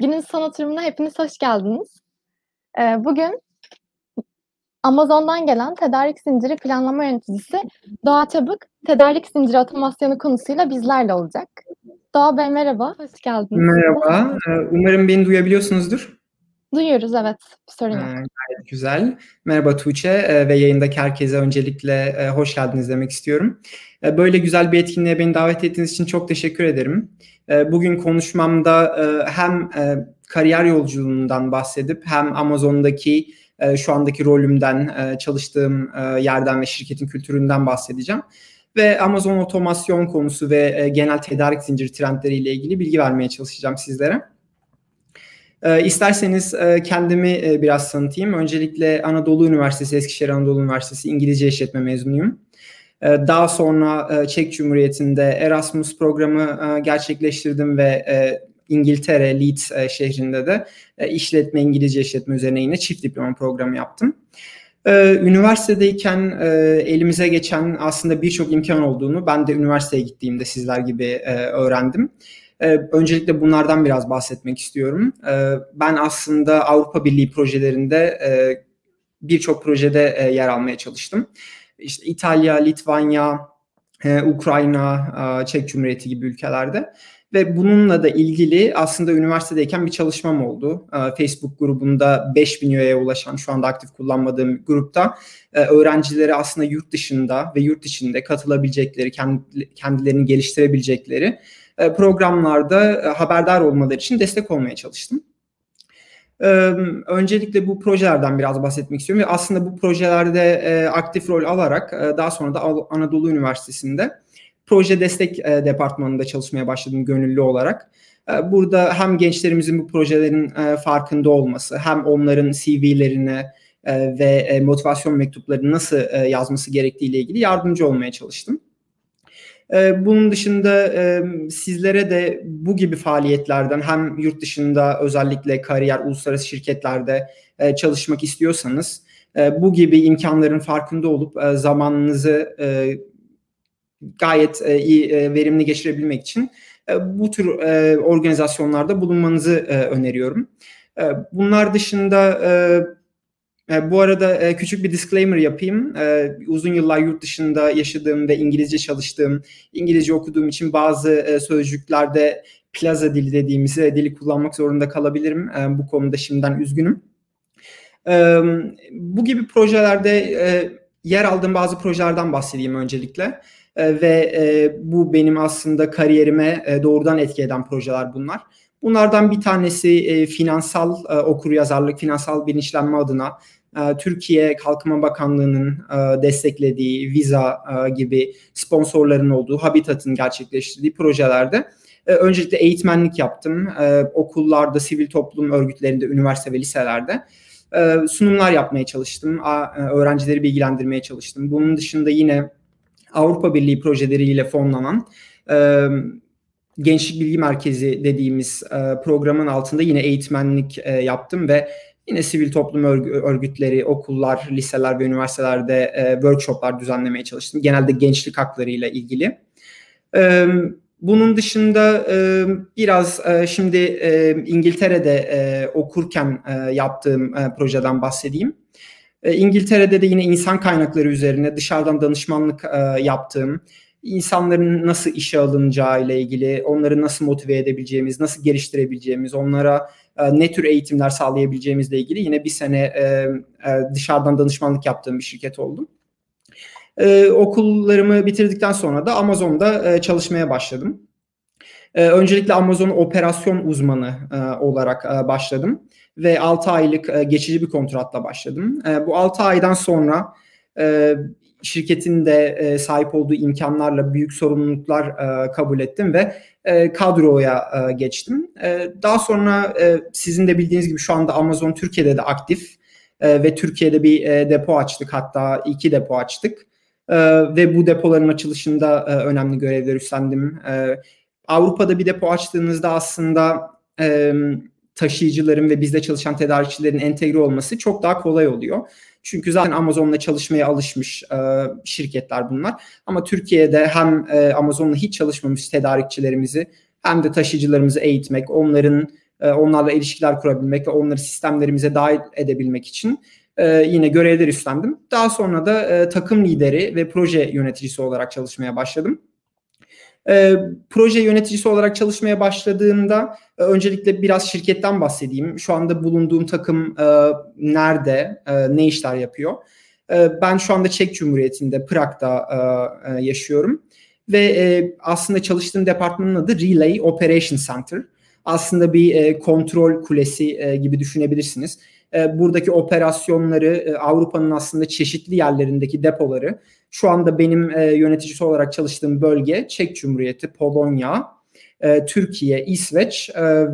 Günün son oturumuna hepiniz hoş geldiniz. Ee, bugün Amazon'dan gelen tedarik zinciri planlama yöneticisi Doğa Çabuk, tedarik zinciri otomasyonu konusuyla bizlerle olacak. Doğa Bey merhaba, hoş geldiniz. Merhaba, ee, umarım beni duyabiliyorsunuzdur. Duyuyoruz evet, bir sorun yok. Gayet güzel. Merhaba Tuğçe e, ve yayındaki herkese öncelikle e, hoş geldiniz demek istiyorum. E, böyle güzel bir etkinliğe beni davet ettiğiniz için çok teşekkür ederim. Bugün konuşmamda hem kariyer yolculuğundan bahsedip hem Amazon'daki şu andaki rolümden, çalıştığım yerden ve şirketin kültüründen bahsedeceğim. Ve Amazon otomasyon konusu ve genel tedarik zinciri trendleriyle ilgili bilgi vermeye çalışacağım sizlere. E, isterseniz e, kendimi e, biraz tanıtayım. Öncelikle Anadolu Üniversitesi, Eskişehir Anadolu Üniversitesi İngilizce İşletme mezunuyum. E, daha sonra e, Çek Cumhuriyeti'nde Erasmus programı e, gerçekleştirdim ve e, İngiltere, Leeds e, şehrinde de e, işletme, İngilizce işletme üzerine yine çift diploma programı yaptım. Ee, üniversitedeyken e, elimize geçen aslında birçok imkan olduğunu ben de üniversiteye gittiğimde sizler gibi e, öğrendim. Ee, öncelikle bunlardan biraz bahsetmek istiyorum. Ee, ben aslında Avrupa Birliği projelerinde e, birçok projede e, yer almaya çalıştım. İşte İtalya, Litvanya, e, Ukrayna, Çek Cumhuriyeti gibi ülkelerde. Ve bununla da ilgili aslında üniversitedeyken bir çalışmam oldu. Facebook grubunda 5000 üyeye ulaşan şu anda aktif kullanmadığım grupta öğrencileri aslında yurt dışında ve yurt içinde katılabilecekleri, kendilerini geliştirebilecekleri programlarda e, haberdar olmaları için destek olmaya çalıştım. E, öncelikle bu projelerden biraz bahsetmek istiyorum ve aslında bu projelerde aktif rol alarak daha sonra da Anadolu Üniversitesi'nde proje destek departmanında çalışmaya başladım gönüllü olarak. Burada hem gençlerimizin bu projelerin farkında olması hem onların CV'lerine ve motivasyon mektuplarını nasıl yazması gerektiğiyle ilgili yardımcı olmaya çalıştım. Ee, bunun dışında e, sizlere de bu gibi faaliyetlerden hem yurt dışında özellikle kariyer uluslararası şirketlerde e, çalışmak istiyorsanız e, bu gibi imkanların farkında olup zamanınızı gayet iyi verimli geçirebilmek için bu tür organizasyonlarda bulunmanızı öneriyorum. Bunlar dışında e, bu arada e, küçük bir disclaimer yapayım. E, uzun yıllar yurt dışında yaşadığım ve İngilizce çalıştığım, İngilizce okuduğum için bazı sözcüklerde plaza dili dediğimiz dili kullanmak zorunda kalabilirim. Bu konuda şimdiden üzgünüm. Bu gibi projelerde yer aldığım bazı projelerden bahsedeyim öncelikle. Ve bu benim aslında kariyerime doğrudan etki eden projeler bunlar. Bunlardan bir tanesi finansal okur yazarlık, finansal bilinçlenme adına Türkiye Kalkınma Bakanlığı'nın e, desteklediği Visa e, gibi sponsorların olduğu Habitat'ın gerçekleştirdiği projelerde e, öncelikle eğitmenlik yaptım. Okullarda, sivil toplum örgütlerinde, üniversite ve liselerde sunumlar yapmaya çalıştım. Öğrencileri bilgilendirmeye çalıştım. Bunun dışında yine Avrupa Birliği projeleriyle fonlanan Gençlik Bilgi Merkezi dediğimiz programın altında yine eğitmenlik yaptım ve Yine sivil toplum örgütleri, okullar, liseler ve üniversitelerde e, workshoplar düzenlemeye çalıştım. Genelde gençlik haklarıyla ilgili. E, bunun dışında e, biraz e, şimdi e, İngiltere'de e, okurken e, yaptığım e, projeden bahsedeyim. E, İngiltere'de de yine insan kaynakları üzerine dışarıdan danışmanlık e, yaptığım, insanların nasıl işe alınacağı ile ilgili, onları nasıl motive edebileceğimiz, nasıl geliştirebileceğimiz, onlara e, ne tür eğitimler sağlayabileceğimizle ilgili yine bir sene e, e, dışarıdan danışmanlık yaptığım bir şirket oldum. Okullarımı bitirdikten sonra da Amazon'da çalışmaya başladım. Öncelikle Amazon operasyon uzmanı olarak başladım ve 6 aylık geçici bir kontratla başladım. Bu 6 aydan sonra şirketin de sahip olduğu imkanlarla büyük sorumluluklar kabul ettim ve e, kadroya e, geçtim. E, daha sonra sizin de bildiğiniz gibi şu anda Amazon Türkiye'de de aktif ve Türkiye'de bir depo açtık hatta iki depo açtık. Ve bu depoların açılışında önemli görevler üstlendim. Avrupa'da bir depo açtığınızda aslında taşıyıcıların ve bizde çalışan tedarikçilerin entegre olması çok daha kolay oluyor. Çünkü zaten Amazon'la çalışmaya alışmış e, şirketler bunlar. Ama Türkiye'de hem e, Amazon'la hiç çalışmamış tedarikçilerimizi hem de taşıyıcılarımızı eğitmek, onların onlarla ilişkiler kurabilmek ve onları sistemlerimize dahil edebilmek için yine görevler üstlendim. Daha sonra da takım lideri ve proje yöneticisi olarak çalışmaya başladım. E, proje yöneticisi olarak çalışmaya başladığımda e, öncelikle biraz şirketten bahsedeyim. Şu anda bulunduğum takım e, nerede, e, ne işler yapıyor? E, ben şu anda Çek Cumhuriyeti'nde, Prag'da e, e, yaşıyorum. Ve e, aslında çalıştığım departmanın adı Relay Operation Center. Aslında bir e, kontrol kulesi e, gibi düşünebilirsiniz. E, buradaki operasyonları e, Avrupa'nın aslında çeşitli yerlerindeki depoları şu anda benim e, yöneticisi olarak çalıştığım bölge Çek Cumhuriyeti, Polonya, Türkiye, İsveç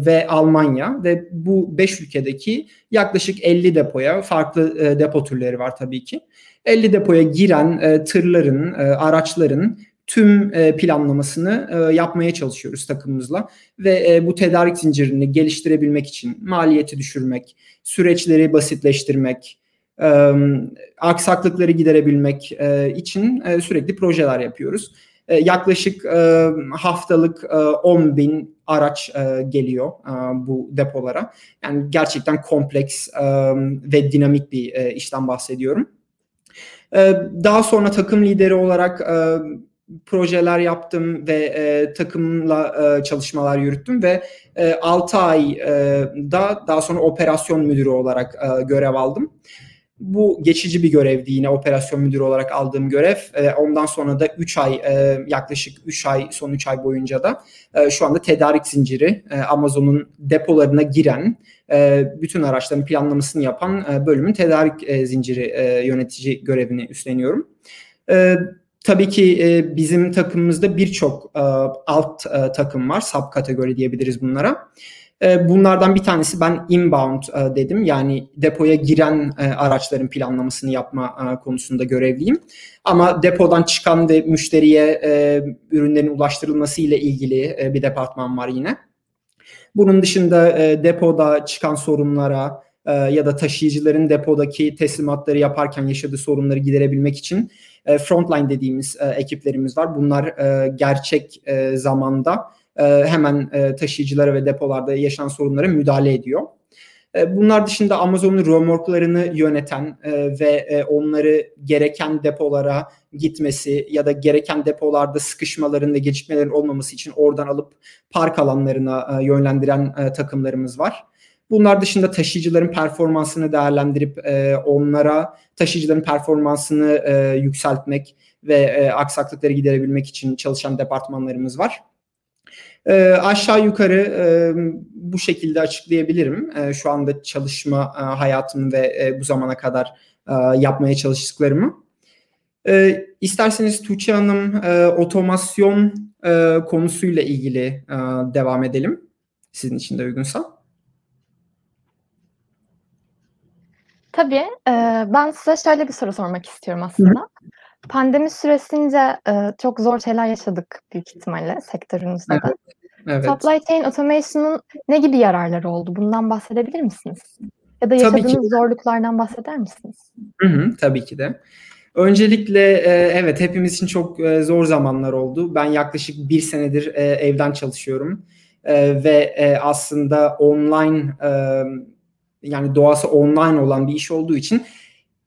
ve Almanya ve bu 5 ülkedeki yaklaşık 50 depoya farklı e, depo türleri var tabii ki. 50 depoya giren tırların, araçların tüm e, planlamasını e, yapmaya çalışıyoruz takımımızla ve e, bu tedarik zincirini geliştirebilmek için maliyeti düşürmek, süreçleri basitleştirmek, aksaklıkları giderebilmek için sürekli projeler yapıyoruz. Yaklaşık haftalık e, 10 bin araç geliyor bu depolara. Yani gerçekten kompleks ve dinamik bir e, işten bahsediyorum. Daha sonra takım lideri olarak projeler yaptım ve e, takımla e, çalışmalar yürüttüm ve e, 6 ayda daha sonra operasyon müdürü olarak e, görev aldım. Bu geçici bir görevdi yine operasyon müdürü olarak aldığım görev. E, ondan sonra da 3 ay e, yaklaşık 3 ay son 3 ay boyunca da e, şu anda tedarik zinciri e, Amazon'un depolarına giren e, bütün araçların planlamasını yapan e, bölümün tedarik e, zinciri e, yönetici görevini üstleniyorum. E, Tabii ki e, bizim takımımızda birçok e, alt e, takım var. Sub kategori diyebiliriz bunlara. E, bunlardan bir tanesi ben inbound e, dedim. Yani depoya giren e, araçların planlamasını yapma e, konusunda görevliyim. Ama depodan çıkan ve müşteriye e, ürünlerin ulaştırılması ile ilgili e, bir departman var yine. Bunun dışında e, depoda çıkan sorunlara, e, ya da taşıyıcıların depodaki teslimatları yaparken yaşadığı sorunları giderebilmek için e, frontline dediğimiz e, ekiplerimiz var. Bunlar gerçek zamanda hemen taşıyıcılara ve depolarda yaşanan sorunlara müdahale ediyor. Bunlar dışında Amazon'un remorklarını yöneten ve onları gereken depolara gitmesi ya da gereken depolarda sıkışmaların ve gecikmelerin olmaması için oradan alıp park alanlarına yönlendiren takımlarımız var. Bunlar dışında taşıyıcıların performansını değerlendirip e, onlara taşıyıcıların performansını e, yükseltmek ve e, aksaklıkları giderebilmek için çalışan departmanlarımız var. E, aşağı yukarı e, bu şekilde açıklayabilirim. E, şu anda çalışma e, hayatım ve e, bu zamana kadar e, yapmaya çalıştıklarımı. E, isterseniz Tuğçe Hanım e, otomasyon e, konusuyla ilgili e, devam edelim. Sizin için de uygunsa. Tabii. E, ben size şöyle bir soru sormak istiyorum aslında. Hı. Pandemi süresince e, çok zor şeyler yaşadık büyük ihtimalle sektörünüzde de. Evet. Evet. Supply Chain Automation'ın ne gibi yararları oldu? Bundan bahsedebilir misiniz? Ya da yaşadığınız zorluklardan bahseder misiniz? Hı hı, tabii ki de. Öncelikle evet hepimiz için çok zor zamanlar oldu. Ben yaklaşık bir senedir evden çalışıyorum ve aslında online yani doğası online olan bir iş olduğu için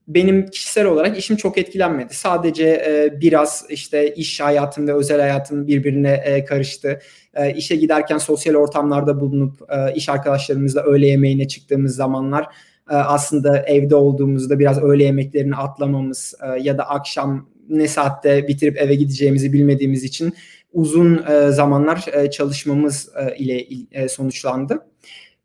benim kişisel olarak işim çok etkilenmedi. Sadece e, biraz işte iş hayatım ve özel hayatım birbirine e, karıştı. E, işe giderken sosyal ortamlarda bulunup e, iş arkadaşlarımızla öğle yemeğine çıktığımız zamanlar e, aslında evde olduğumuzda biraz öğle yemeklerini atlamamız e, ya da akşam ne saatte bitirip eve gideceğimizi bilmediğimiz için uzun e, zamanlar e, çalışmamız e, ile e, sonuçlandı.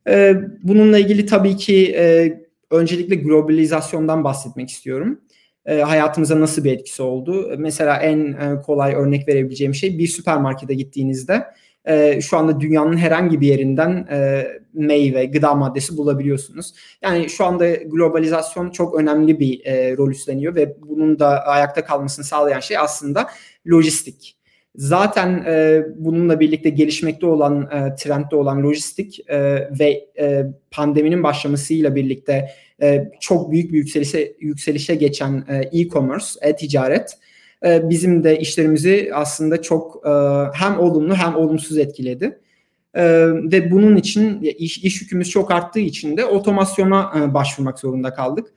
E, bununla ilgili tabii ki e, öncelikle globalizasyondan bahsetmek istiyorum. E, hayatımıza nasıl bir etkisi oldu? Mesela en e, kolay örnek verebileceğim şey bir süpermarkete gittiğinizde e, şu anda dünyanın herhangi bir yerinden e, meyve, gıda maddesi bulabiliyorsunuz. Yani şu anda globalizasyon çok önemli bir e, rol üstleniyor ve bunun da ayakta kalmasını sağlayan şey aslında lojistik. Zaten e, bununla birlikte gelişmekte olan, e, trendde olan lojistik e, ve e, pandeminin başlamasıyla birlikte e, çok büyük bir yükselişe, yükselişe geçen e, e-commerce, e-ticaret e, bizim de işlerimizi aslında çok e, hem olumlu hem olumsuz etkiledi. E, ve bunun için iş, iş yükümüz çok arttığı için de otomasyona e, başvurmak zorunda kaldık.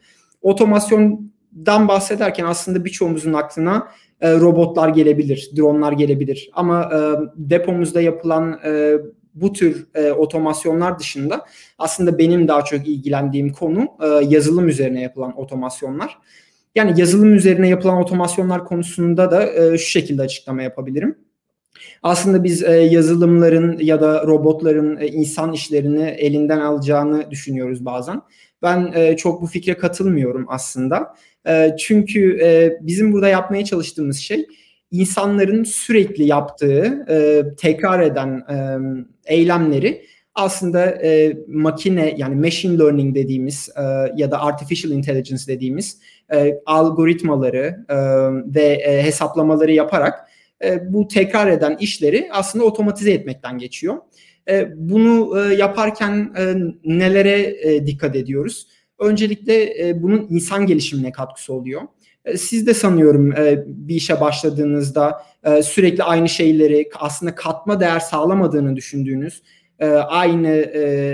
Otomasyondan bahsederken aslında birçoğumuzun aklına e, robotlar gelebilir, dronlar gelebilir. Ama e, depomuzda yapılan e, bu tür e, otomasyonlar dışında aslında benim daha çok ilgilendiğim konu e, yazılım üzerine yapılan otomasyonlar. Yani yazılım üzerine yapılan otomasyonlar konusunda da e, şu şekilde açıklama yapabilirim. Aslında biz e, yazılımların ya da robotların e, insan işlerini elinden alacağını düşünüyoruz bazen. Ben e, çok bu fikre katılmıyorum aslında. E, çünkü e, bizim burada yapmaya çalıştığımız şey insanların sürekli yaptığı, e, tekrar eden e, eylemleri aslında e, makine yani machine learning dediğimiz e, ya da artificial intelligence dediğimiz e, algoritmaları e, ve e, hesaplamaları yaparak e, bu tekrar eden işleri aslında otomatize etmekten geçiyor. E, bunu e, yaparken e, nelere dikkat ediyoruz? Öncelikle bunun insan gelişimine katkısı oluyor. Siz de sanıyorum bir işe başladığınızda sürekli aynı şeyleri aslında katma değer sağlamadığını düşündüğünüz aynı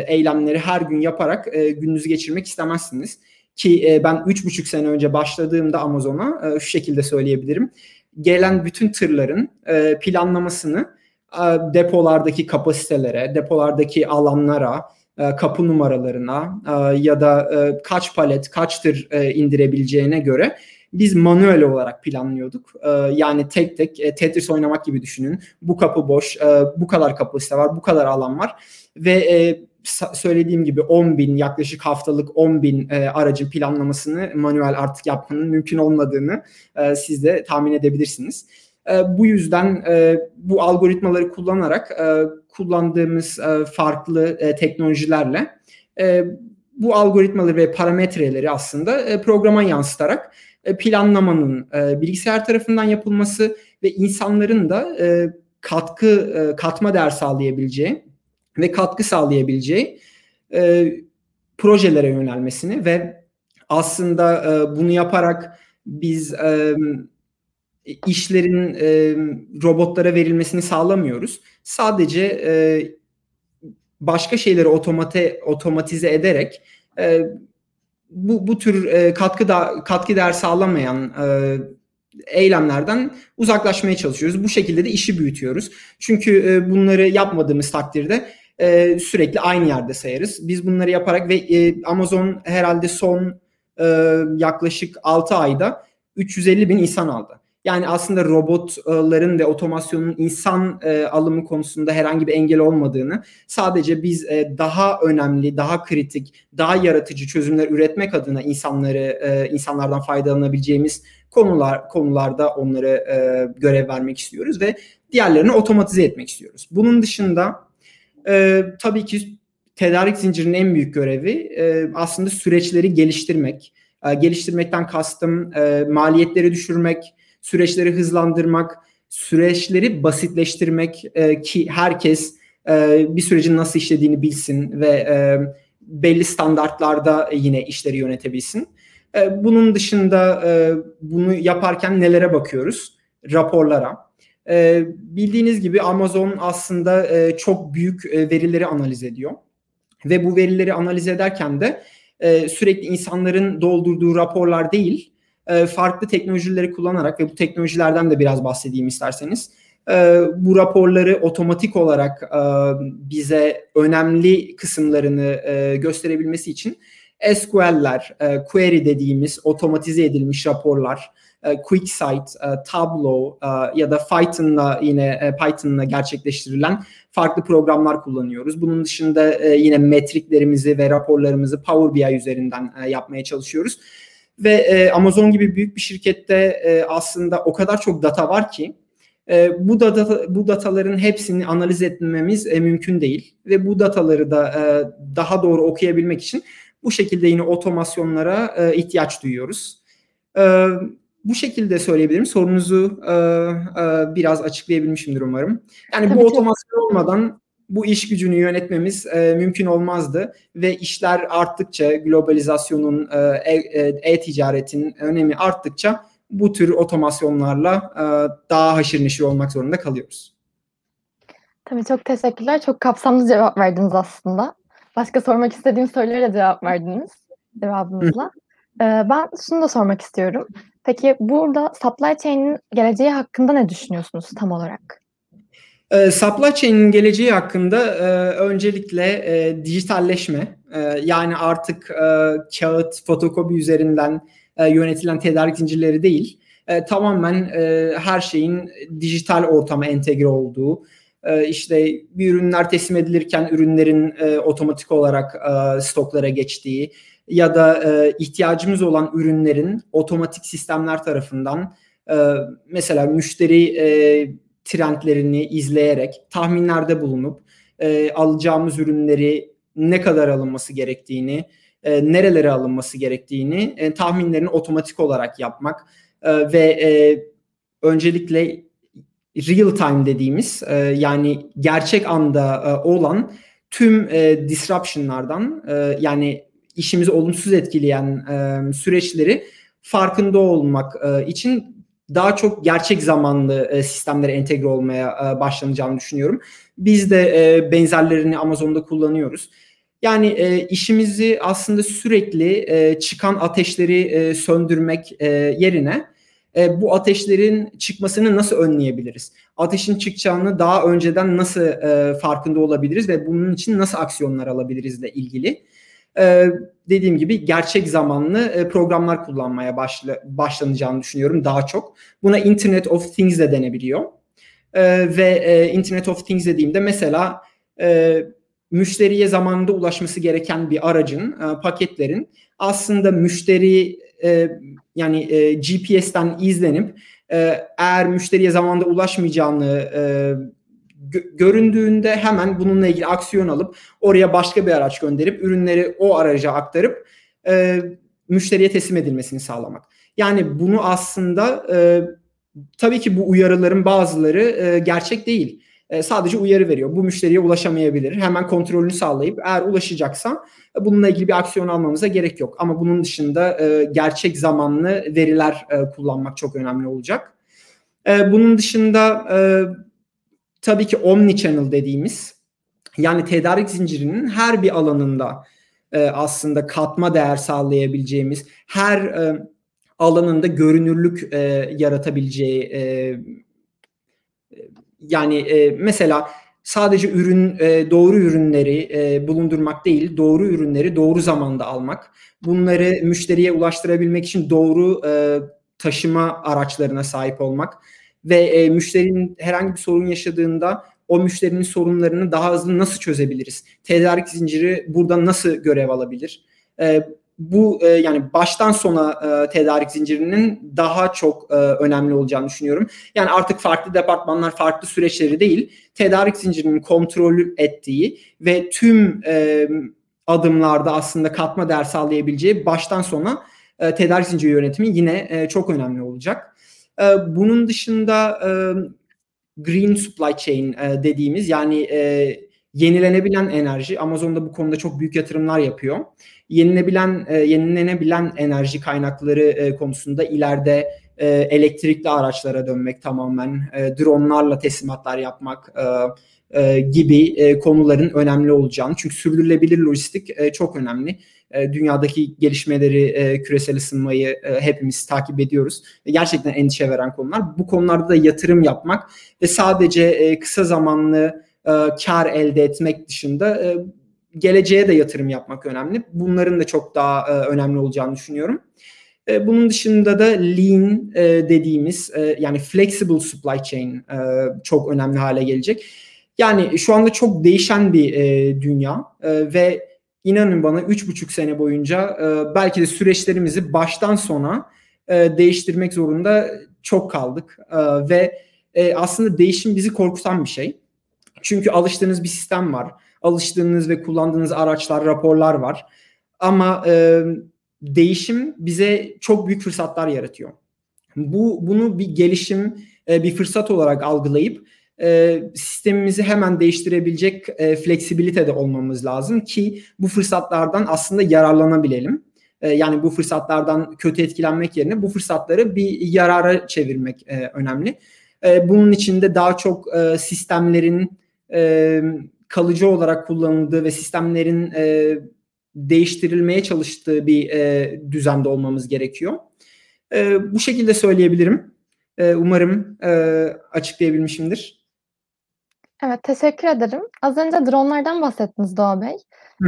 eylemleri her gün yaparak gününüzü geçirmek istemezsiniz. Ki ben üç buçuk sene önce başladığımda Amazon'a şu şekilde söyleyebilirim. Gelen bütün tırların planlamasını depolardaki kapasitelere, depolardaki alanlara, kapı numaralarına ya da kaç palet, kaç tır indirebileceğine göre biz manuel olarak planlıyorduk. Yani tek tek e, Tetris oynamak gibi düşünün. Bu kapı boş, e, bu kadar kapasite var, bu kadar alan var. Ve e, söylediğim gibi 10 bin yaklaşık haftalık 10 bin e, aracın planlamasını manuel artık yapmanın mümkün olmadığını e, siz de tahmin edebilirsiniz. Bu yüzden bu algoritmaları kullanarak kullandığımız farklı teknolojilerle bu algoritmaları ve parametreleri aslında programa yansıtarak planlamanın bilgisayar tarafından yapılması ve insanların da katkı katma değer sağlayabileceği ve katkı sağlayabileceği projelere yönelmesini ve aslında bunu yaparak biz işlerin robotlara verilmesini sağlamıyoruz. Sadece başka şeyleri otomate otomatize ederek bu bu tür e, katkı da katkı değer sağlamayan e, eylemlerden uzaklaşmaya çalışıyoruz. Bu şekilde de işi büyütüyoruz. Çünkü e, bunları yapmadığımız takdirde e, sürekli aynı yerde sayarız. Biz bunları yaparak ve e, Amazon herhalde son e, yaklaşık 6 ayda 350 bin insan aldı. Yani aslında robotların ve otomasyonun insan e, alımı konusunda herhangi bir engel olmadığını, sadece biz e, daha önemli, daha kritik, daha yaratıcı çözümler üretmek adına insanları e, insanlardan faydalanabileceğimiz konular konularda onlara görev vermek istiyoruz ve diğerlerini otomatize etmek istiyoruz. Bunun dışında tabii ki tedarik zincirinin en büyük görevi aslında süreçleri geliştirmek. Geliştirmekten kastım maliyetleri düşürmek, süreçleri hızlandırmak, süreçleri basitleştirmek e, ki herkes e, bir sürecin nasıl işlediğini bilsin ve e, belli standartlarda yine işleri yönetebilsin. E, bunun dışında e, bunu yaparken nelere bakıyoruz? Raporlara. E, bildiğiniz gibi Amazon aslında e, çok büyük e, verileri analiz ediyor. Ve bu verileri analiz ederken de e, sürekli insanların doldurduğu raporlar değil, e, farklı teknolojileri kullanarak ve bu teknolojilerden de biraz bahsedeyim isterseniz e, bu raporları otomatik olarak e, bize önemli kısımlarını gösterebilmesi için SQL'ler, query dediğimiz otomatize edilmiş raporlar, QuickSight, Tableau ya da Python'la yine Python'la gerçekleştirilen farklı programlar kullanıyoruz. Bunun dışında yine metriklerimizi ve raporlarımızı Power BI üzerinden yapmaya çalışıyoruz. Ve e, Amazon gibi büyük bir şirkette e, aslında o kadar çok data var ki e, bu data bu dataların hepsini analiz etmemiz e, mümkün değil ve bu dataları da e, daha doğru okuyabilmek için bu şekilde yine otomasyonlara e, ihtiyaç duyuyoruz. E, bu şekilde söyleyebilirim. Sorunuzu e, e, biraz açıklayabilmişimdir umarım. Yani Tabii bu otomasyon olmadan bu iş gücünü yönetmemiz e, mümkün olmazdı ve işler arttıkça globalizasyonun e, e, e-ticaretin önemi arttıkça bu tür otomasyonlarla e, daha haşır neşir olmak zorunda kalıyoruz. Tabii çok teşekkürler. Çok kapsamlı cevap verdiniz aslında. Başka sormak istediğim sorulara cevap verdiniz cevabınızla. Ee, ben şunu da sormak istiyorum. Peki burada supply chain'in geleceği hakkında ne düşünüyorsunuz tam olarak? E, supply chain'in geleceği hakkında e, öncelikle e, dijitalleşme, e, yani artık kağıt, fotokopi üzerinden yönetilen tedarik zincirleri değil, tamamen her şeyin dijital ortama entegre olduğu, işte bir ürünler teslim edilirken ürünlerin otomatik olarak stoklara geçtiği ya da ihtiyacımız olan ürünlerin otomatik sistemler tarafından mesela müşteri trendlerini izleyerek tahminlerde bulunup e, alacağımız ürünleri ne kadar alınması gerektiğini, e, nerelere alınması gerektiğini e, tahminlerini otomatik olarak yapmak e, ve e, öncelikle real time dediğimiz e, yani gerçek anda e, olan tüm e, disruption'lardan e, yani işimizi olumsuz etkileyen e, süreçleri farkında olmak e, için daha çok gerçek zamanlı e, sistemlere entegre olmaya e, başlanacağını düşünüyorum. Biz de e, benzerlerini Amazon'da kullanıyoruz. Yani e, işimizi aslında sürekli e, çıkan ateşleri e, söndürmek e, yerine e, bu ateşlerin çıkmasını nasıl önleyebiliriz? Ateşin çıkacağını daha önceden nasıl e, farkında olabiliriz ve bunun için nasıl aksiyonlar alabiliriz de ilgili. E, dediğim gibi gerçek zamanlı e, programlar kullanmaya başla, başlanacağını düşünüyorum daha çok. Buna Internet of Things de denebiliyor. E, ve e, Internet of Things dediğimde mesela müşteriye zamanında ulaşması gereken bir aracın, paketlerin aslında müşteri yani GPS'ten izlenip eğer müşteriye zamanında ulaşmayacağını gö- göründüğünde hemen bununla ilgili aksiyon alıp oraya başka bir araç gönderip ürünleri o araca aktarıp e, müşteriye teslim edilmesini sağlamak. Yani bunu aslında e, tabii ki bu uyarıların bazıları e, gerçek değil. E, sadece uyarı veriyor. Bu müşteriye ulaşamayabilir. Hemen kontrolünü sağlayıp eğer ulaşacaksa e, bununla ilgili bir aksiyon almamıza gerek yok. Ama bunun dışında e, gerçek zamanlı veriler e, kullanmak çok önemli olacak. E, bunun dışında e, tabii ki omni-channel dediğimiz yani tedarik zincirinin her bir alanında e, aslında katma değer sağlayabileceğimiz her e, alanında görünürlük e, yaratabileceği e, yani e, mesela sadece ürün e, doğru ürünleri e, bulundurmak değil, doğru ürünleri doğru zamanda almak. Bunları müşteriye ulaştırabilmek için doğru e, taşıma araçlarına sahip olmak ve e, müşterinin herhangi bir sorun yaşadığında o müşterinin sorunlarını daha hızlı nasıl çözebiliriz? Tedarik zinciri burada nasıl görev alabilir? E, bu e, yani baştan sona e, tedarik zincirinin daha çok e, önemli olacağını düşünüyorum. Yani artık farklı departmanlar farklı süreçleri değil, tedarik zincirinin kontrolü ettiği ve tüm e, adımlarda aslında katma değer sağlayabileceği baştan sona e, tedarik zinciri yönetimi yine e, çok önemli olacak. E, bunun dışında green supply chain dediğimiz yani e, yenilenebilen enerji Amazon'da bu konuda çok büyük yatırımlar yapıyor. Yenilebilen e, yenilenebilen enerji kaynakları konusunda ileride elektrikli araçlara dönmek tamamen dronlarla teslimatlar yapmak gibi konuların önemli olacağını çünkü sürdürülebilir lojistik çok önemli. E, dünyadaki gelişmeleri, e, küresel ısınmayı e, hepimiz takip ediyoruz. Gerçekten endişe veren konular. Bu konularda da yatırım yapmak ve sadece kısa zamanlı kar elde etmek dışında geleceğe de yatırım yapmak önemli. Bunların da çok daha önemli olacağını düşünüyorum. Bunun dışında da lean dediğimiz yani flexible supply chain çok önemli hale gelecek. Yani şu anda çok değişen bir dünya e, ve inanın bana üç buçuk sene boyunca e, belki de süreçlerimizi baştan sona e, değiştirmek zorunda çok kaldık e, ve e, aslında değişim bizi korkutan bir şey. Çünkü alıştığınız bir sistem var. Alıştığınız ve kullandığınız araçlar, raporlar var. Ama e, değişim bize çok büyük fırsatlar yaratıyor. Bu bunu bir gelişim, e, bir fırsat olarak algılayıp e, sistemimizi hemen değiştirebilecek e, fleksibilitede olmamız lazım ki bu fırsatlardan aslında yararlanabilelim. E, yani bu fırsatlardan kötü etkilenmek yerine bu fırsatları bir yarara çevirmek e, önemli. E, bunun için de daha çok e, sistemlerin e, kalıcı olarak kullanıldığı ve sistemlerin e, değiştirilmeye çalıştığı bir e, düzende olmamız gerekiyor. E, bu şekilde söyleyebilirim. E, umarım e, açıklayabilmişimdir. Evet, teşekkür ederim. Az önce dronlardan bahsettiniz Doğa Bey.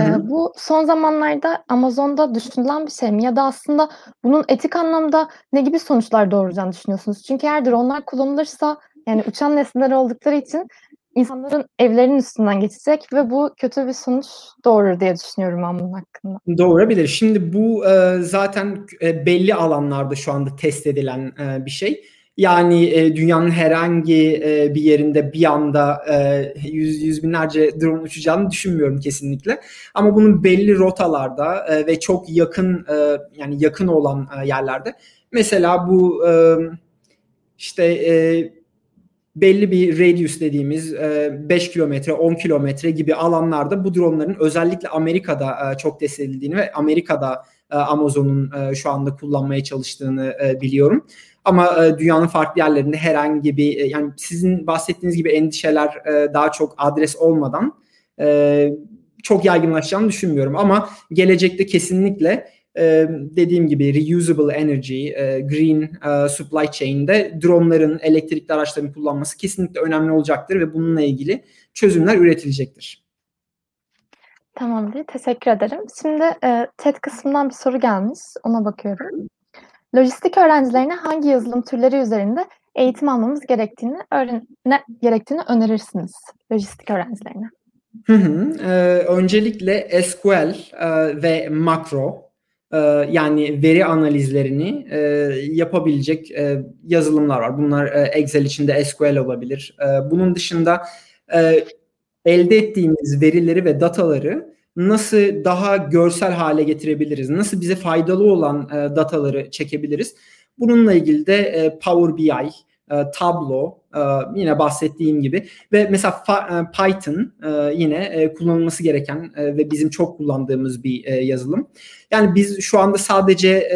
Ee, bu son zamanlarda Amazon'da düşünülen bir şey mi? Ya da aslında bunun etik anlamda ne gibi sonuçlar doğuracağını düşünüyorsunuz? Çünkü eğer dronlar kullanılırsa yani uçan nesneler oldukları için insanların evlerinin üstünden geçecek ve bu kötü bir sonuç doğurur diye düşünüyorum ben bunun hakkında. Doğurabilir. Şimdi bu e, zaten e, belli alanlarda şu anda test edilen e, bir şey. Yani e, dünyanın herhangi e, bir yerinde bir anda e, yüz, yüz binlerce drone uçacağını düşünmüyorum kesinlikle. Ama bunun belli rotalarda e, ve çok yakın e, yani yakın olan e, yerlerde. Mesela bu e, işte e, belli bir radius dediğimiz 5 kilometre, 10 kilometre gibi alanlarda bu dronların özellikle Amerika'da çok test edildiğini ve Amerika'da Amazon'un şu anda kullanmaya çalıştığını biliyorum. Ama dünyanın farklı yerlerinde herhangi bir yani sizin bahsettiğiniz gibi endişeler daha çok adres olmadan çok yaygınlaşacağını düşünmüyorum. Ama gelecekte kesinlikle e, dediğim gibi reusable energy, e, green e, supply chain'de dronların, elektrikli araçların kullanması kesinlikle önemli olacaktır ve bununla ilgili çözümler üretilecektir. Tamamdır, teşekkür ederim. Şimdi e, TED kısmından bir soru gelmiş, ona bakıyorum. Lojistik öğrencilerine hangi yazılım türleri üzerinde eğitim almamız gerektiğini öğren ne gerektiğini önerirsiniz lojistik öğrencilerine? Hı hı. Ee, öncelikle SQL e, ve makro e, yani veri analizlerini e, yapabilecek e, yazılımlar var. Bunlar e, Excel içinde SQL olabilir. E, bunun dışında e, elde ettiğimiz verileri ve dataları nasıl daha görsel hale getirebiliriz? Nasıl bize faydalı olan e, dataları çekebiliriz? Bununla ilgili de e, Power BI, e, Tableau e, yine bahsettiğim gibi ve mesela e, Python yine kullanılması gereken ve bizim çok kullandığımız bir yazılım. Yani biz şu anda sadece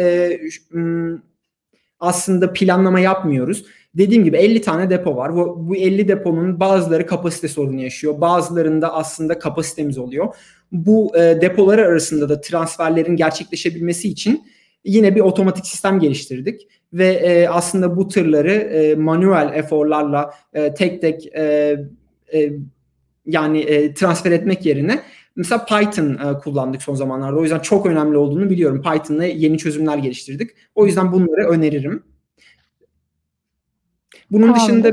aslında planlama yapmıyoruz. Dediğim gibi 50 tane depo var. Bu 50 deponun bazıları kapasite sorunu yaşıyor. Bazılarında aslında kapasitemiz oluyor. Bu depolar arasında da transferlerin gerçekleşebilmesi için yine bir otomatik sistem geliştirdik ve e, aslında bu tırları e, manuel eforlarla e, tek tek e, e, yani e, transfer etmek yerine mesela Python e, kullandık son zamanlarda. O yüzden çok önemli olduğunu biliyorum. Python'la yeni çözümler geliştirdik. O yüzden bunları öneririm. Bunun tamam. dışında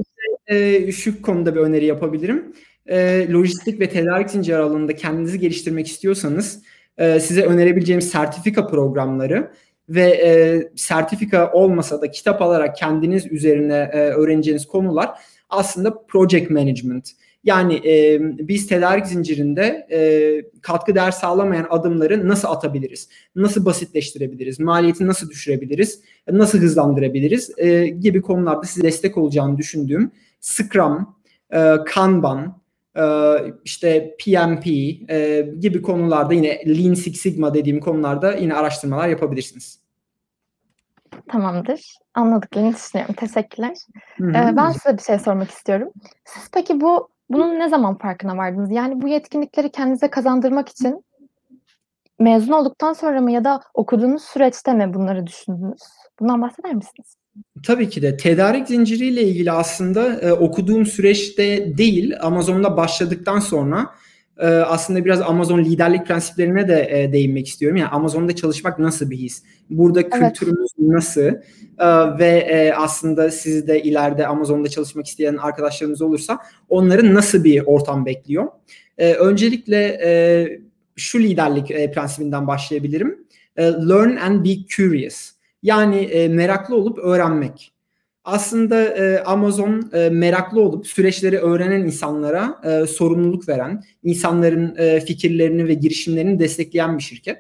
e, şu konuda bir öneri yapabilirim. E, lojistik ve tedarik zinciri alanında kendinizi geliştirmek istiyorsanız e, size önerebileceğim sertifika programları ve e, sertifika olmasa da kitap alarak kendiniz üzerine e, öğreneceğiniz konular aslında project management. Yani e, biz tedarik zincirinde e, katkı değer sağlamayan adımları nasıl atabiliriz? Nasıl basitleştirebiliriz? Maliyeti nasıl düşürebiliriz? Nasıl hızlandırabiliriz? E, gibi konularda size destek olacağını düşündüğüm Scrum, e, Kanban, e, işte PMP e, gibi konularda yine Lean Six Sigma dediğim konularda yine araştırmalar yapabilirsiniz. Tamamdır. Anladıklarını düşünüyorum. Teşekkürler. Ee, ben size bir şey sormak istiyorum. Siz peki bu bunun ne zaman farkına vardınız? Yani bu yetkinlikleri kendinize kazandırmak için mezun olduktan sonra mı ya da okuduğunuz süreçte mi bunları düşündünüz? Bundan bahseder misiniz? Tabii ki de tedarik zinciriyle ilgili aslında e, okuduğum süreçte değil Amazon'da başladıktan sonra e, aslında biraz Amazon liderlik prensiplerine de e, değinmek istiyorum. Yani Amazon'da çalışmak nasıl bir his? Burada evet. kültürümüz nasıl? E, ve e, aslında siz de ileride Amazon'da çalışmak isteyen arkadaşlarımız olursa onların nasıl bir ortam bekliyor? E, öncelikle e, şu liderlik e, prensibinden başlayabilirim. E, learn and be curious. Yani e, meraklı olup öğrenmek. Aslında e, Amazon e, meraklı olup süreçleri öğrenen insanlara e, sorumluluk veren, insanların e, fikirlerini ve girişimlerini destekleyen bir şirket.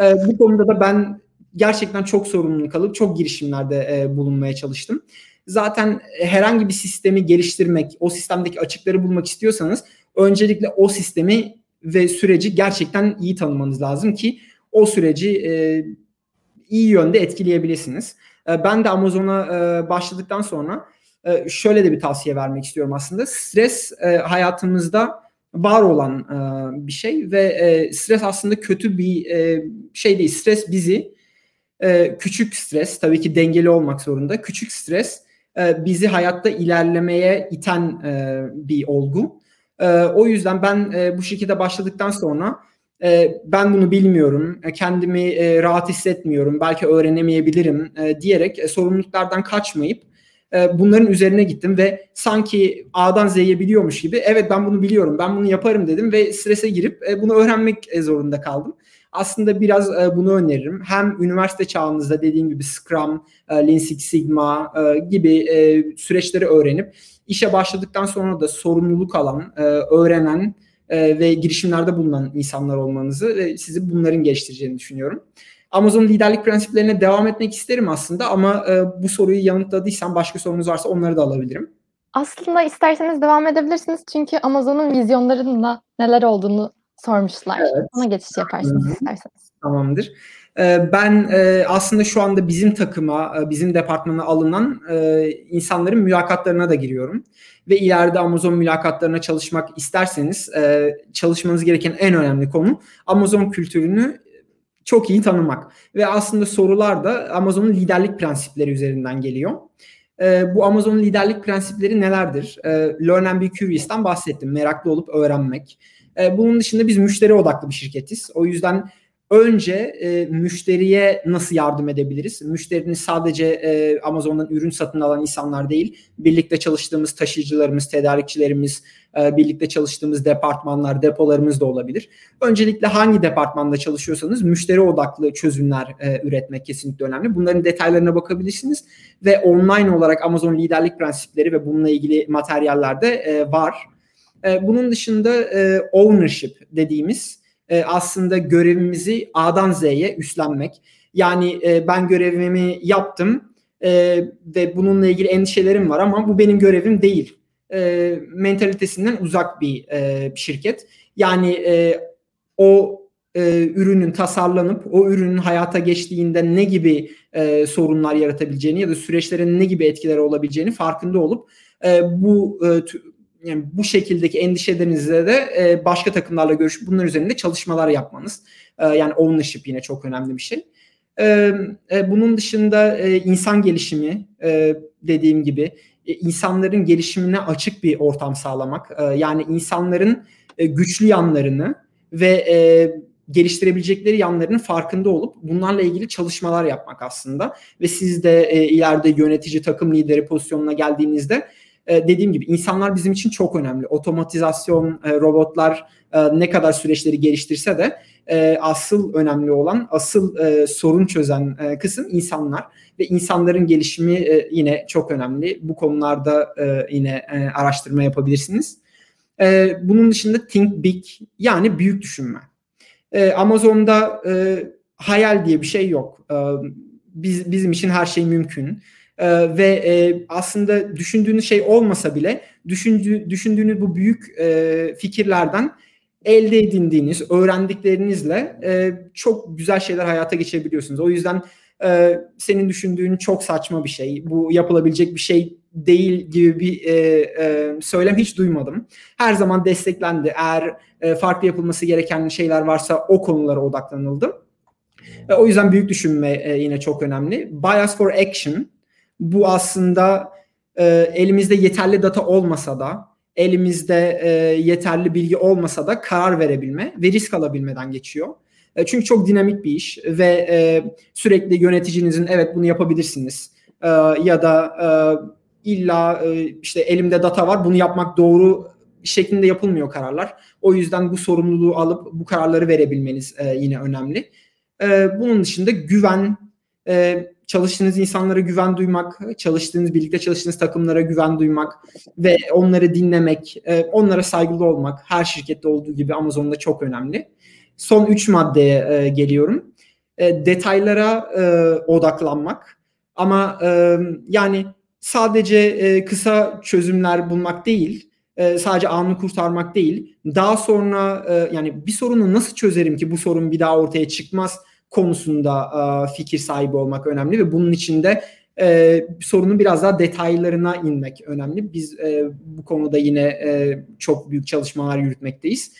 E, bu konuda da ben gerçekten çok sorumluluk kalıp çok girişimlerde e, bulunmaya çalıştım. Zaten herhangi bir sistemi geliştirmek, o sistemdeki açıkları bulmak istiyorsanız öncelikle o sistemi ve süreci gerçekten iyi tanımanız lazım ki o süreci e, iyi yönde etkileyebilirsiniz. E, ben de Amazon'a e, başladıktan sonra e, şöyle de bir tavsiye vermek istiyorum aslında. Stres e, hayatımızda var olan e, bir şey ve stres aslında kötü bir şey değil. Stres bizi küçük stres tabii ki dengeli olmak zorunda. Küçük stres bizi hayatta ilerlemeye iten bir olgu. O yüzden ben bu şekilde başladıktan sonra e, ben bunu bilmiyorum, e, kendimi e, rahat hissetmiyorum, belki öğrenemeyebilirim diyerek e, sorumluluklardan kaçmayıp bunların üzerine gittim ve sanki A'dan Z'ye biliyormuş gibi evet ben bunu biliyorum, ben bunu yaparım dedim ve strese girip bunu öğrenmek zorunda kaldım. Aslında biraz bunu öneririm. Hem üniversite çağınızda dediğim gibi Scrum, Lean Six Sigma gibi süreçleri öğrenip işe başladıktan sonra da sorumluluk alan, öğrenen e, ve girişimlerde bulunan insanlar olmanızı ve sizi bunların geliştireceğini düşünüyorum. Amazon liderlik prensiplerine devam etmek isterim aslında ama e, bu soruyu yanıtladıysam başka sorunuz varsa onları da alabilirim. Aslında isterseniz devam edebilirsiniz çünkü Amazon'un vizyonlarında neler olduğunu sormuşlar. Evet. Ona geçiş yaparsınız Hı-hı. isterseniz. Tamamdır. Ben aslında şu anda bizim takıma, bizim departmana alınan insanların mülakatlarına da giriyorum. Ve ileride Amazon mülakatlarına çalışmak isterseniz çalışmanız gereken en önemli konu Amazon kültürünü çok iyi tanımak. Ve aslında sorular da Amazon'un liderlik prensipleri üzerinden geliyor. Bu Amazon'un liderlik prensipleri nelerdir? Learn and be curious'tan bahsettim. Meraklı olup öğrenmek. Bunun dışında biz müşteri odaklı bir şirketiz. O yüzden önce e, müşteriye nasıl yardım edebiliriz? Müşterinin sadece e, Amazon'dan ürün satın alan insanlar değil, birlikte çalıştığımız taşıyıcılarımız, tedarikçilerimiz, e, birlikte çalıştığımız departmanlar, depolarımız da olabilir. Öncelikle hangi departmanda çalışıyorsanız müşteri odaklı çözümler e, üretmek kesinlikle önemli. Bunların detaylarına bakabilirsiniz ve online olarak Amazon liderlik prensipleri ve bununla ilgili materyaller de e, var. E, bunun dışında e, ownership dediğimiz e, aslında görevimizi A'dan Z'ye üstlenmek. Yani e, ben görevimi yaptım e, ve bununla ilgili endişelerim var ama bu benim görevim değil. E, mentalitesinden uzak bir e, şirket. Yani e, o e, ürünün tasarlanıp o ürünün hayata geçtiğinde ne gibi e, sorunlar yaratabileceğini ya da süreçlerin ne gibi etkileri olabileceğini farkında olup e, bu e, yani bu şekildeki endişelerinizle de e, başka takımlarla görüşüp bunlar üzerinde çalışmalar yapmanız. E, yani ownership yine çok önemli bir şey. E, e, bunun dışında e, insan gelişimi e, dediğim gibi e, insanların gelişimine açık bir ortam sağlamak. E, yani insanların e, güçlü yanlarını ve e, geliştirebilecekleri yanlarının farkında olup bunlarla ilgili çalışmalar yapmak aslında. Ve siz de e, ileride yönetici, takım lideri pozisyonuna geldiğinizde e, dediğim gibi insanlar bizim için çok önemli. Otomatizasyon, e, robotlar e, ne kadar süreçleri geliştirse de e, asıl önemli olan, asıl sorun çözen kısım insanlar ve insanların gelişimi yine çok önemli. Bu konularda yine araştırma yapabilirsiniz. Bunun dışında think big yani büyük düşünme. Amazon'da hayal diye bir şey yok. Biz bizim için her şey mümkün. Ee, ve e, aslında düşündüğünüz şey olmasa bile düşündüğü, düşündüğünüz bu büyük e, fikirlerden elde edindiğiniz, öğrendiklerinizle e, çok güzel şeyler hayata geçirebiliyorsunuz. O yüzden e, senin düşündüğün çok saçma bir şey, bu yapılabilecek bir şey değil gibi bir e, e, söylem hiç duymadım. Her zaman desteklendi. Eğer e, farklı yapılması gereken şeyler varsa o konulara odaklanıldı. E, o yüzden büyük düşünme e, yine çok önemli. Bias for action bu aslında e, elimizde yeterli data olmasa da elimizde e, yeterli bilgi olmasa da karar verebilme ve risk alabilmeden geçiyor. E, çünkü çok dinamik bir iş ve e, sürekli yöneticinizin evet bunu yapabilirsiniz e, ya da e, illa e, işte elimde data var bunu yapmak doğru şeklinde yapılmıyor kararlar. O yüzden bu sorumluluğu alıp bu kararları verebilmeniz e, yine önemli. E, bunun dışında güven, e, çalıştığınız insanlara güven duymak, çalıştığınız, birlikte çalıştığınız takımlara güven duymak ve onları dinlemek, e, onlara saygılı olmak her şirkette olduğu gibi Amazon'da çok önemli. Son üç maddeye e, geliyorum. E, detaylara odaklanmak ama yani sadece kısa çözümler bulmak değil, sadece anını kurtarmak değil. Daha sonra yani bir sorunu nasıl çözerim ki bu sorun bir daha ortaya çıkmaz konusunda fikir sahibi olmak önemli ve bunun içinde e, sorunun biraz daha detaylarına inmek önemli. Biz e, bu konuda yine e, çok büyük çalışmalar yürütmekteyiz.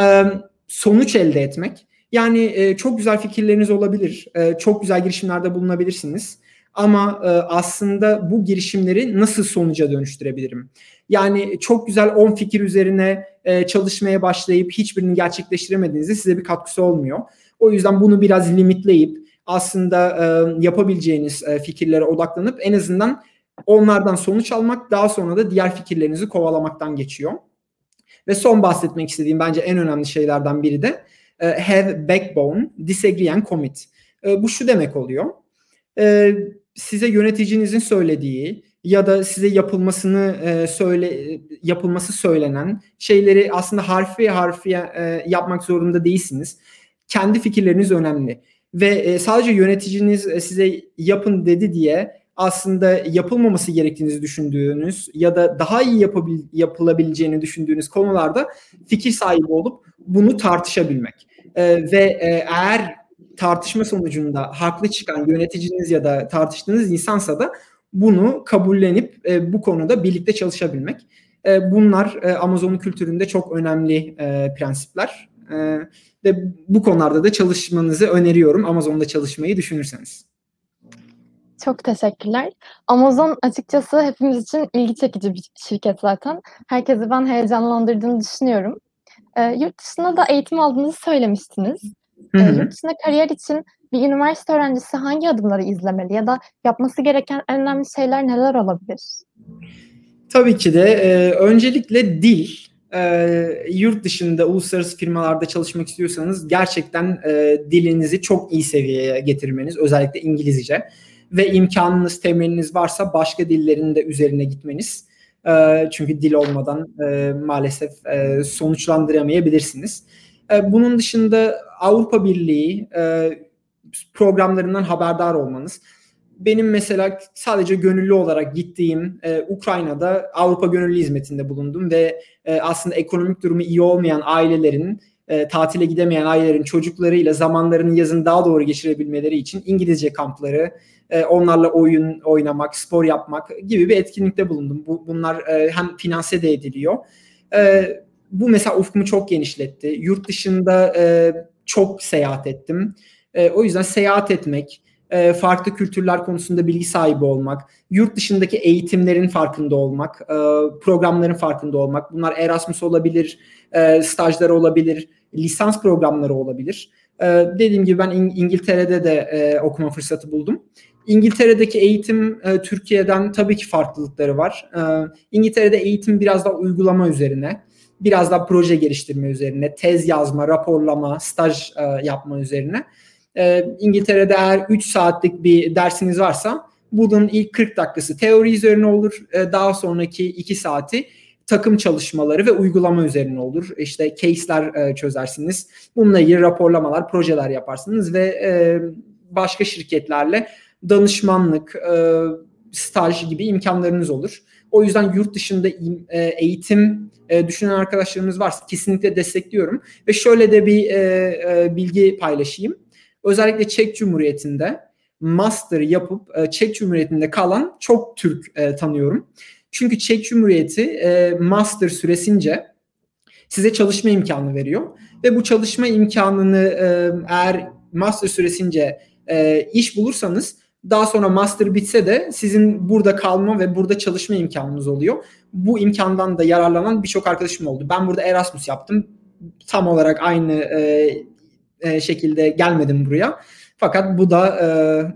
E, sonuç elde etmek. Yani e, çok güzel fikirleriniz olabilir, e, çok güzel girişimlerde bulunabilirsiniz. Ama e, aslında bu girişimleri nasıl sonuca dönüştürebilirim? Yani çok güzel 10 fikir üzerine e, çalışmaya başlayıp hiçbirini gerçekleştiremediğinizde size bir katkısı olmuyor. O yüzden bunu biraz limitleyip aslında e, yapabileceğiniz e, fikirlere odaklanıp en azından onlardan sonuç almak daha sonra da diğer fikirlerinizi kovalamaktan geçiyor. Ve son bahsetmek istediğim bence en önemli şeylerden biri de e, have backbone, disagree and commit. E, bu şu demek oluyor. E, size yöneticinizin söylediği ya da size yapılmasını e, söyle yapılması söylenen şeyleri aslında harfi harfi e, yapmak zorunda değilsiniz. Kendi fikirleriniz önemli ve e, sadece yöneticiniz e, size yapın dedi diye aslında yapılmaması gerektiğinizi düşündüğünüz ya da daha iyi yapabil, yapılabileceğini düşündüğünüz konularda fikir sahibi olup bunu tartışabilmek. E, ve e, eğer tartışma sonucunda haklı çıkan yöneticiniz ya da tartıştığınız insansa da bunu kabullenip e, bu konuda birlikte çalışabilmek. E, bunlar e, Amazon kültüründe çok önemli e, prensipler. E, ve bu konularda da çalışmanızı öneriyorum Amazon'da çalışmayı düşünürseniz. Çok teşekkürler. Amazon açıkçası hepimiz için ilgi çekici bir şirket zaten. Herkesi ben heyecanlandırdığını düşünüyorum. E, yurt dışında da eğitim aldığınızı söylemiştiniz. Hı hı. E, yurt dışında kariyer için bir üniversite öğrencisi hangi adımları izlemeli ya da yapması gereken en önemli şeyler neler olabilir? Tabii ki de e, öncelikle dil. E, yurt dışında uluslararası firmalarda çalışmak istiyorsanız gerçekten e, dilinizi çok iyi seviyeye getirmeniz özellikle İngilizce ve imkanınız temeliniz varsa başka dillerin de üzerine gitmeniz. E, çünkü dil olmadan e, maalesef e, sonuçlandıramayabilirsiniz. E, bunun dışında Avrupa Birliği e, programlarından haberdar olmanız. Benim mesela sadece gönüllü olarak gittiğim e, Ukrayna'da Avrupa Gönüllü Hizmeti'nde bulundum ve e, aslında ekonomik durumu iyi olmayan ailelerin e, tatile gidemeyen ailelerin çocuklarıyla zamanlarını yazın daha doğru geçirebilmeleri için İngilizce kampları, e, onlarla oyun oynamak, spor yapmak gibi bir etkinlikte bulundum. Bu, bunlar e, hem finanse de ediliyor. E, bu mesela ufkumu çok genişletti. Yurt dışında e, çok seyahat ettim. E, o yüzden seyahat etmek, e, farklı kültürler konusunda bilgi sahibi olmak, yurt dışındaki eğitimlerin farkında olmak, e, programların farkında olmak. Bunlar Erasmus olabilir, e, stajlar olabilir, lisans programları olabilir. E, dediğim gibi ben İng- İngiltere'de de e, okuma fırsatı buldum. İngiltere'deki eğitim e, Türkiye'den tabii ki farklılıkları var. E, İngiltere'de eğitim biraz daha uygulama üzerine, biraz daha proje geliştirme üzerine, tez yazma, raporlama, staj e, yapma üzerine. E, İngiltere'de eğer 3 saatlik bir dersiniz varsa bunun ilk 40 dakikası teori üzerine olur. E, daha sonraki 2 saati takım çalışmaları ve uygulama üzerine olur. İşte case'ler e, çözersiniz. Bununla ilgili raporlamalar, projeler yaparsınız ve e, başka şirketlerle danışmanlık, e, staj gibi imkanlarınız olur. O yüzden yurt dışında e, eğitim e, düşünen arkadaşlarımız varsa kesinlikle destekliyorum. Ve şöyle de bir e, bilgi paylaşayım. Özellikle Çek Cumhuriyeti'nde master yapıp Çek Cumhuriyeti'nde kalan çok Türk tanıyorum. Çünkü Çek Cumhuriyeti master süresince size çalışma imkanı veriyor ve bu çalışma imkanını eğer master süresince iş bulursanız daha sonra master bitse de sizin burada kalma ve burada çalışma imkanınız oluyor. Bu imkandan da yararlanan birçok arkadaşım oldu. Ben burada Erasmus yaptım. Tam olarak aynı e, e, şekilde gelmedim buraya. Fakat bu da e,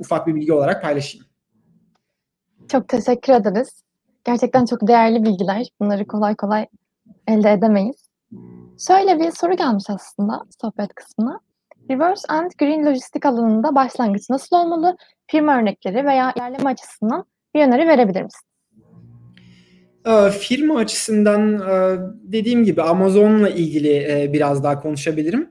ufak bir bilgi olarak paylaşayım. Çok teşekkür ederiz. Gerçekten çok değerli bilgiler. Bunları kolay kolay elde edemeyiz. Şöyle bir soru gelmiş aslında sohbet kısmına. Reverse and Green lojistik alanında başlangıç nasıl olmalı? Firma örnekleri veya ilerleme açısından bir öneri verebilir misin? Ee, firma açısından e, dediğim gibi Amazon'la ilgili e, biraz daha konuşabilirim.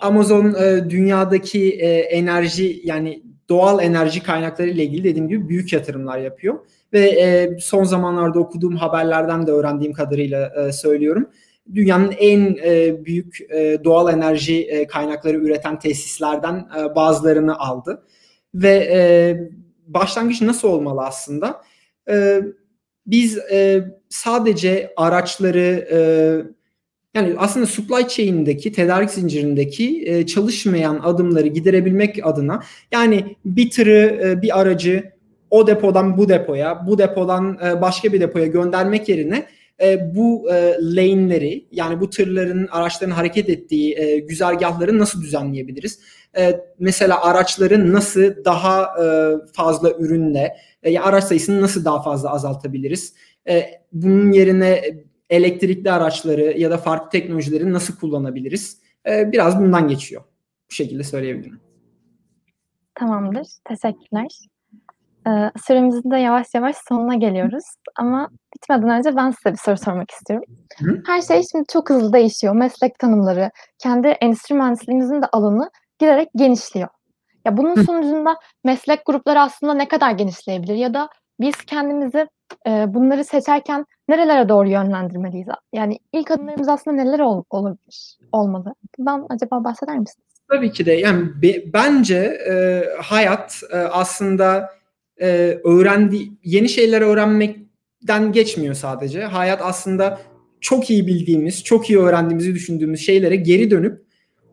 Amazon e, dünyadaki enerji yani doğal enerji kaynakları ile ilgili dediğim gibi büyük yatırımlar yapıyor ve son zamanlarda okuduğum haberlerden de öğrendiğim kadarıyla söylüyorum dünyanın en e, büyük e, doğal enerji e, kaynakları üreten tesislerden e, bazılarını aldı ve e, başlangıç nasıl olmalı aslında? E, biz e, sadece araçları e, yani aslında supply chain'deki, tedarik zincirindeki e, çalışmayan adımları giderebilmek adına yani bir tırı, e, bir aracı o depodan bu depoya, bu depodan e, başka bir depoya göndermek yerine e, bu e, lane'leri yani bu tırların, araçların hareket ettiği e, güzergahları nasıl düzenleyebiliriz? E, mesela araçların nasıl daha e, fazla ürünle, e, araç sayısını nasıl daha fazla azaltabiliriz? E, bunun yerine elektrikli araçları ya da farklı teknolojileri nasıl kullanabiliriz? E, biraz bundan geçiyor. Bu şekilde söyleyebilirim. Tamamdır. Teşekkürler. Ee, süremizin de yavaş yavaş sonuna geliyoruz. Ama bitmeden önce ben size bir soru sormak istiyorum. Hı? Her şey şimdi çok hızlı değişiyor. Meslek tanımları, kendi endüstri mühendisliğimizin de alanı giderek genişliyor. Ya bunun Hı. sonucunda meslek grupları aslında ne kadar genişleyebilir ya da biz kendimizi e, bunları seçerken nerelere doğru yönlendirmeliyiz? Yani ilk adımlarımız aslında neler ol, olabilir, olmalı? Bundan acaba bahseder misiniz? Tabii ki de. Yani be, bence e, hayat e, aslında e, öğrendi yeni şeyler öğrenmekten geçmiyor sadece. Hayat aslında çok iyi bildiğimiz, çok iyi öğrendiğimizi düşündüğümüz şeylere geri dönüp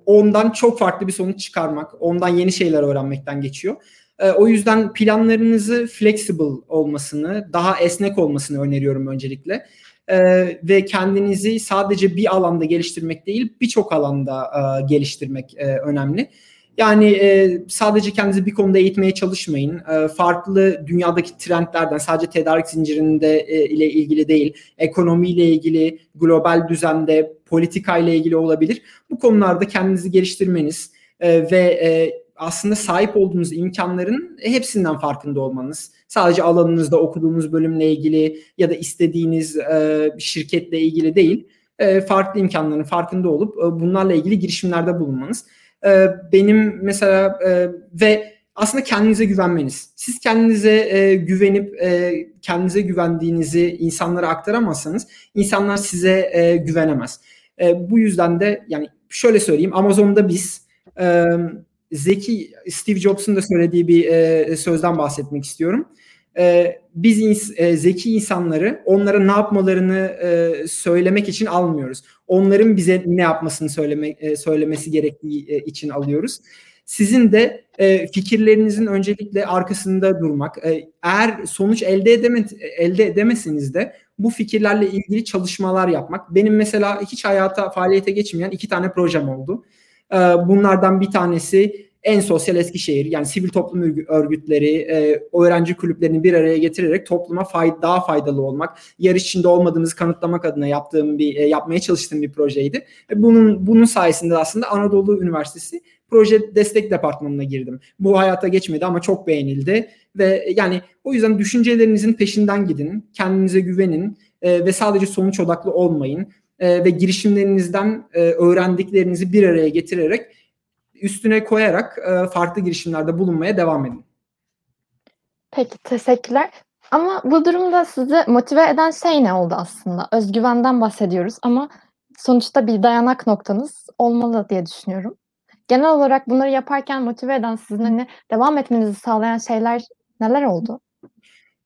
ondan çok farklı bir sonuç çıkarmak, ondan yeni şeyler öğrenmekten geçiyor. E, o yüzden planlarınızı flexible olmasını, daha esnek olmasını öneriyorum öncelikle. E, ve kendinizi sadece bir alanda geliştirmek değil, birçok alanda e, geliştirmek e, önemli. Yani e, sadece kendinizi bir konuda eğitmeye çalışmayın. E, farklı dünyadaki trendlerden sadece tedarik zincirinde e, ile ilgili değil, ekonomiyle ilgili, global düzende, politika ile ilgili olabilir. Bu konularda kendinizi geliştirmeniz e, ve e, aslında sahip olduğunuz imkanların hepsinden farkında olmanız. Sadece alanınızda okuduğunuz bölümle ilgili ya da istediğiniz e, şirketle ilgili değil, e, farklı imkanların farkında olup e, bunlarla ilgili girişimlerde bulunmanız. E, benim mesela e, ve aslında kendinize güvenmeniz. Siz kendinize e, güvenip e, kendinize güvendiğinizi insanlara aktaramazsanız insanlar size güvenemez. Bu yüzden de yani şöyle söyleyeyim Amazon'da biz Zeki Steve Jobs'un da söylediği bir sözden bahsetmek istiyorum. E, biz ins- e, zeki insanları onlara ne yapmalarını e, söylemek için almıyoruz. Onların bize ne yapmasını söyleme, e, söylemesi gerektiği e, için alıyoruz. Sizin de e, fikirlerinizin öncelikle arkasında durmak. E, eğer sonuç elde edeme, elde edemeseniz de bu fikirlerle ilgili çalışmalar yapmak. Benim mesela hiç hayata faaliyete geçmeyen iki tane projem oldu. E, bunlardan bir tanesi en sosyal Eskişehir yani sivil toplum örgütleri, e, öğrenci kulüplerini bir araya getirerek topluma fay, daha faydalı olmak, yarış içinde olmadığımızı kanıtlamak adına yaptığım bir e, yapmaya çalıştığım bir projeydi. E, bunun bunun sayesinde aslında Anadolu Üniversitesi proje destek departmanına girdim. Bu hayata geçmedi ama çok beğenildi ve yani o yüzden düşüncelerinizin peşinden gidin, kendinize güvenin e, ve sadece sonuç odaklı olmayın e, ve girişimlerinizden e, öğrendiklerinizi bir araya getirerek üstüne koyarak e, farklı girişimlerde bulunmaya devam edin. Peki teşekkürler. Ama bu durumda sizi motive eden şey ne oldu aslında? Özgüvenden bahsediyoruz ama sonuçta bir dayanak noktanız olmalı diye düşünüyorum. Genel olarak bunları yaparken motive eden sizin hani devam etmenizi sağlayan şeyler neler oldu?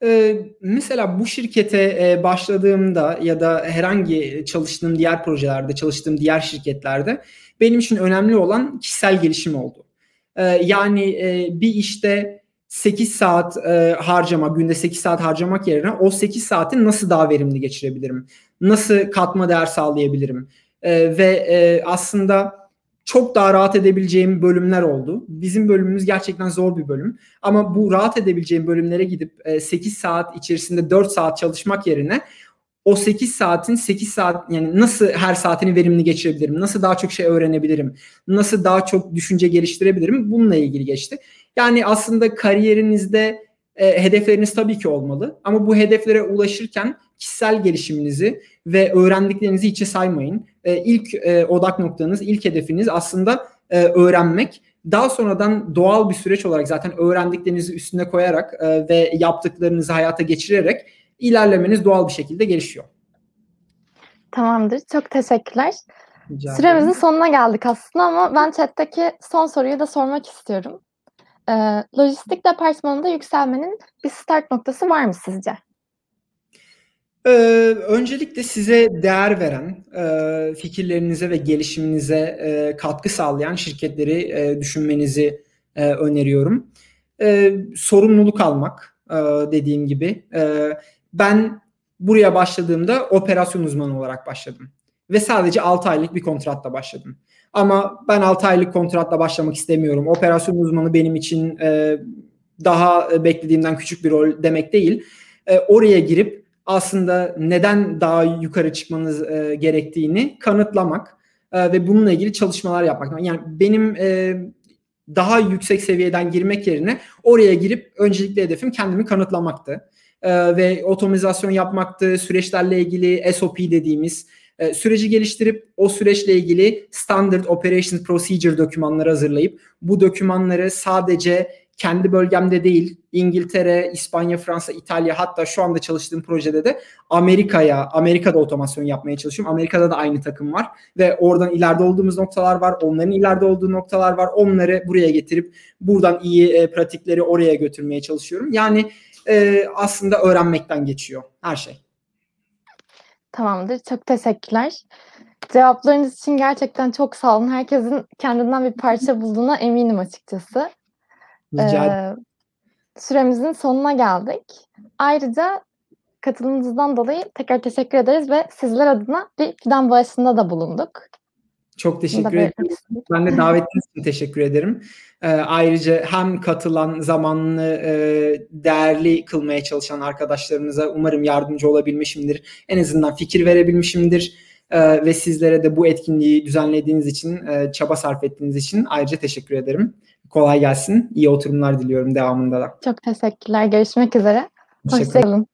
Ee, mesela bu şirkete e, başladığımda ya da herhangi çalıştığım diğer projelerde, çalıştığım diğer şirketlerde benim için önemli olan kişisel gelişim oldu. Ee, yani e, bir işte 8 saat e, harcama, günde 8 saat harcamak yerine o 8 saati nasıl daha verimli geçirebilirim? Nasıl katma değer sağlayabilirim? E, ve e, aslında çok daha rahat edebileceğim bölümler oldu. Bizim bölümümüz gerçekten zor bir bölüm. Ama bu rahat edebileceğim bölümlere gidip 8 e, saat içerisinde 4 saat çalışmak yerine o 8 saatin 8 saat yani nasıl her saatini verimli geçirebilirim? Nasıl daha çok şey öğrenebilirim? Nasıl daha çok düşünce geliştirebilirim? Bununla ilgili geçti. Yani aslında kariyerinizde e, hedefleriniz tabii ki olmalı ama bu hedeflere ulaşırken kişisel gelişiminizi ve öğrendiklerinizi içe saymayın. E, ilk e, odak noktanız, ilk hedefiniz aslında e, öğrenmek. Daha sonradan doğal bir süreç olarak zaten öğrendiklerinizi üstüne koyarak e, ve yaptıklarınızı hayata geçirerek ilerlemeniz doğal bir şekilde gelişiyor. Tamamdır. Çok teşekkürler. Rica Süremizin sonuna geldik aslında ama ben chat'teki son soruyu da sormak istiyorum. Eee, lojistik departmanında yükselmenin bir start noktası var mı sizce? Eee, öncelikle size değer veren, eee, fikirlerinize ve gelişiminize, eee, katkı sağlayan şirketleri, eee, düşünmenizi, eee, öneriyorum. Eee, sorumluluk almak, eee, dediğim gibi. Eee, ben buraya başladığımda operasyon uzmanı olarak başladım ve sadece 6 aylık bir kontratla başladım. Ama ben 6 aylık kontratla başlamak istemiyorum. Operasyon uzmanı benim için, eee, daha beklediğimden küçük bir rol demek değil. Eee, oraya girip aslında neden daha yukarı çıkmanız, eee, gerektiğini kanıtlamak, eee, ve bununla ilgili çalışmalar yapmak. Yani benim, eee, daha yüksek seviyeden girmek yerine oraya girip öncelikli hedefim kendimi kanıtlamaktı. Eee, ve otomizasyon yapmaktı, süreçlerle ilgili SOP dediğimiz, eee, süreci geliştirip o süreçle ilgili Standard Operations Procedure dokümanları hazırlayıp bu dokümanları sadece kendi bölgemde değil, İngiltere, İspanya, Fransa, İtalya hatta şu anda çalıştığım projede de Amerika'ya, Amerika'da otomasyon yapmaya çalışıyorum. Amerika'da da aynı takım var ve oradan ileride olduğumuz noktalar var, onların ileride olduğu noktalar var. Onları buraya getirip buradan iyi, eee, pratikleri oraya götürmeye çalışıyorum. Yani, eee, aslında öğrenmekten geçiyor her şey. Tamamdır, çok teşekkürler. Cevaplarınız için gerçekten çok sağ olun. Herkesin kendinden bir parça bulduğuna eminim açıkçası. Rica Eee, süremizin sonuna geldik. Ayrıca katılımınızdan dolayı tekrar teşekkür ederiz ve sizler adına bir fidan bağışında da bulunduk. Çok teşekkür ederim. Ben de davetiniz için teşekkür ederim. Eee, ayrıca hem katılan, zamanını, eee, değerli kılmaya çalışan arkadaşlarımıza umarım yardımcı olabilmişimdir. En azından fikir verebilmişimdir, eee, ve sizlere de bu etkinliği düzenlediğiniz için, eee, çaba sarf ettiğiniz için ayrıca teşekkür ederim. Kolay gelsin. İyi oturumlar diliyorum devamında da. Çok teşekkürler. Görüşmek üzere. Hoşça Hoşça kalın. kalın.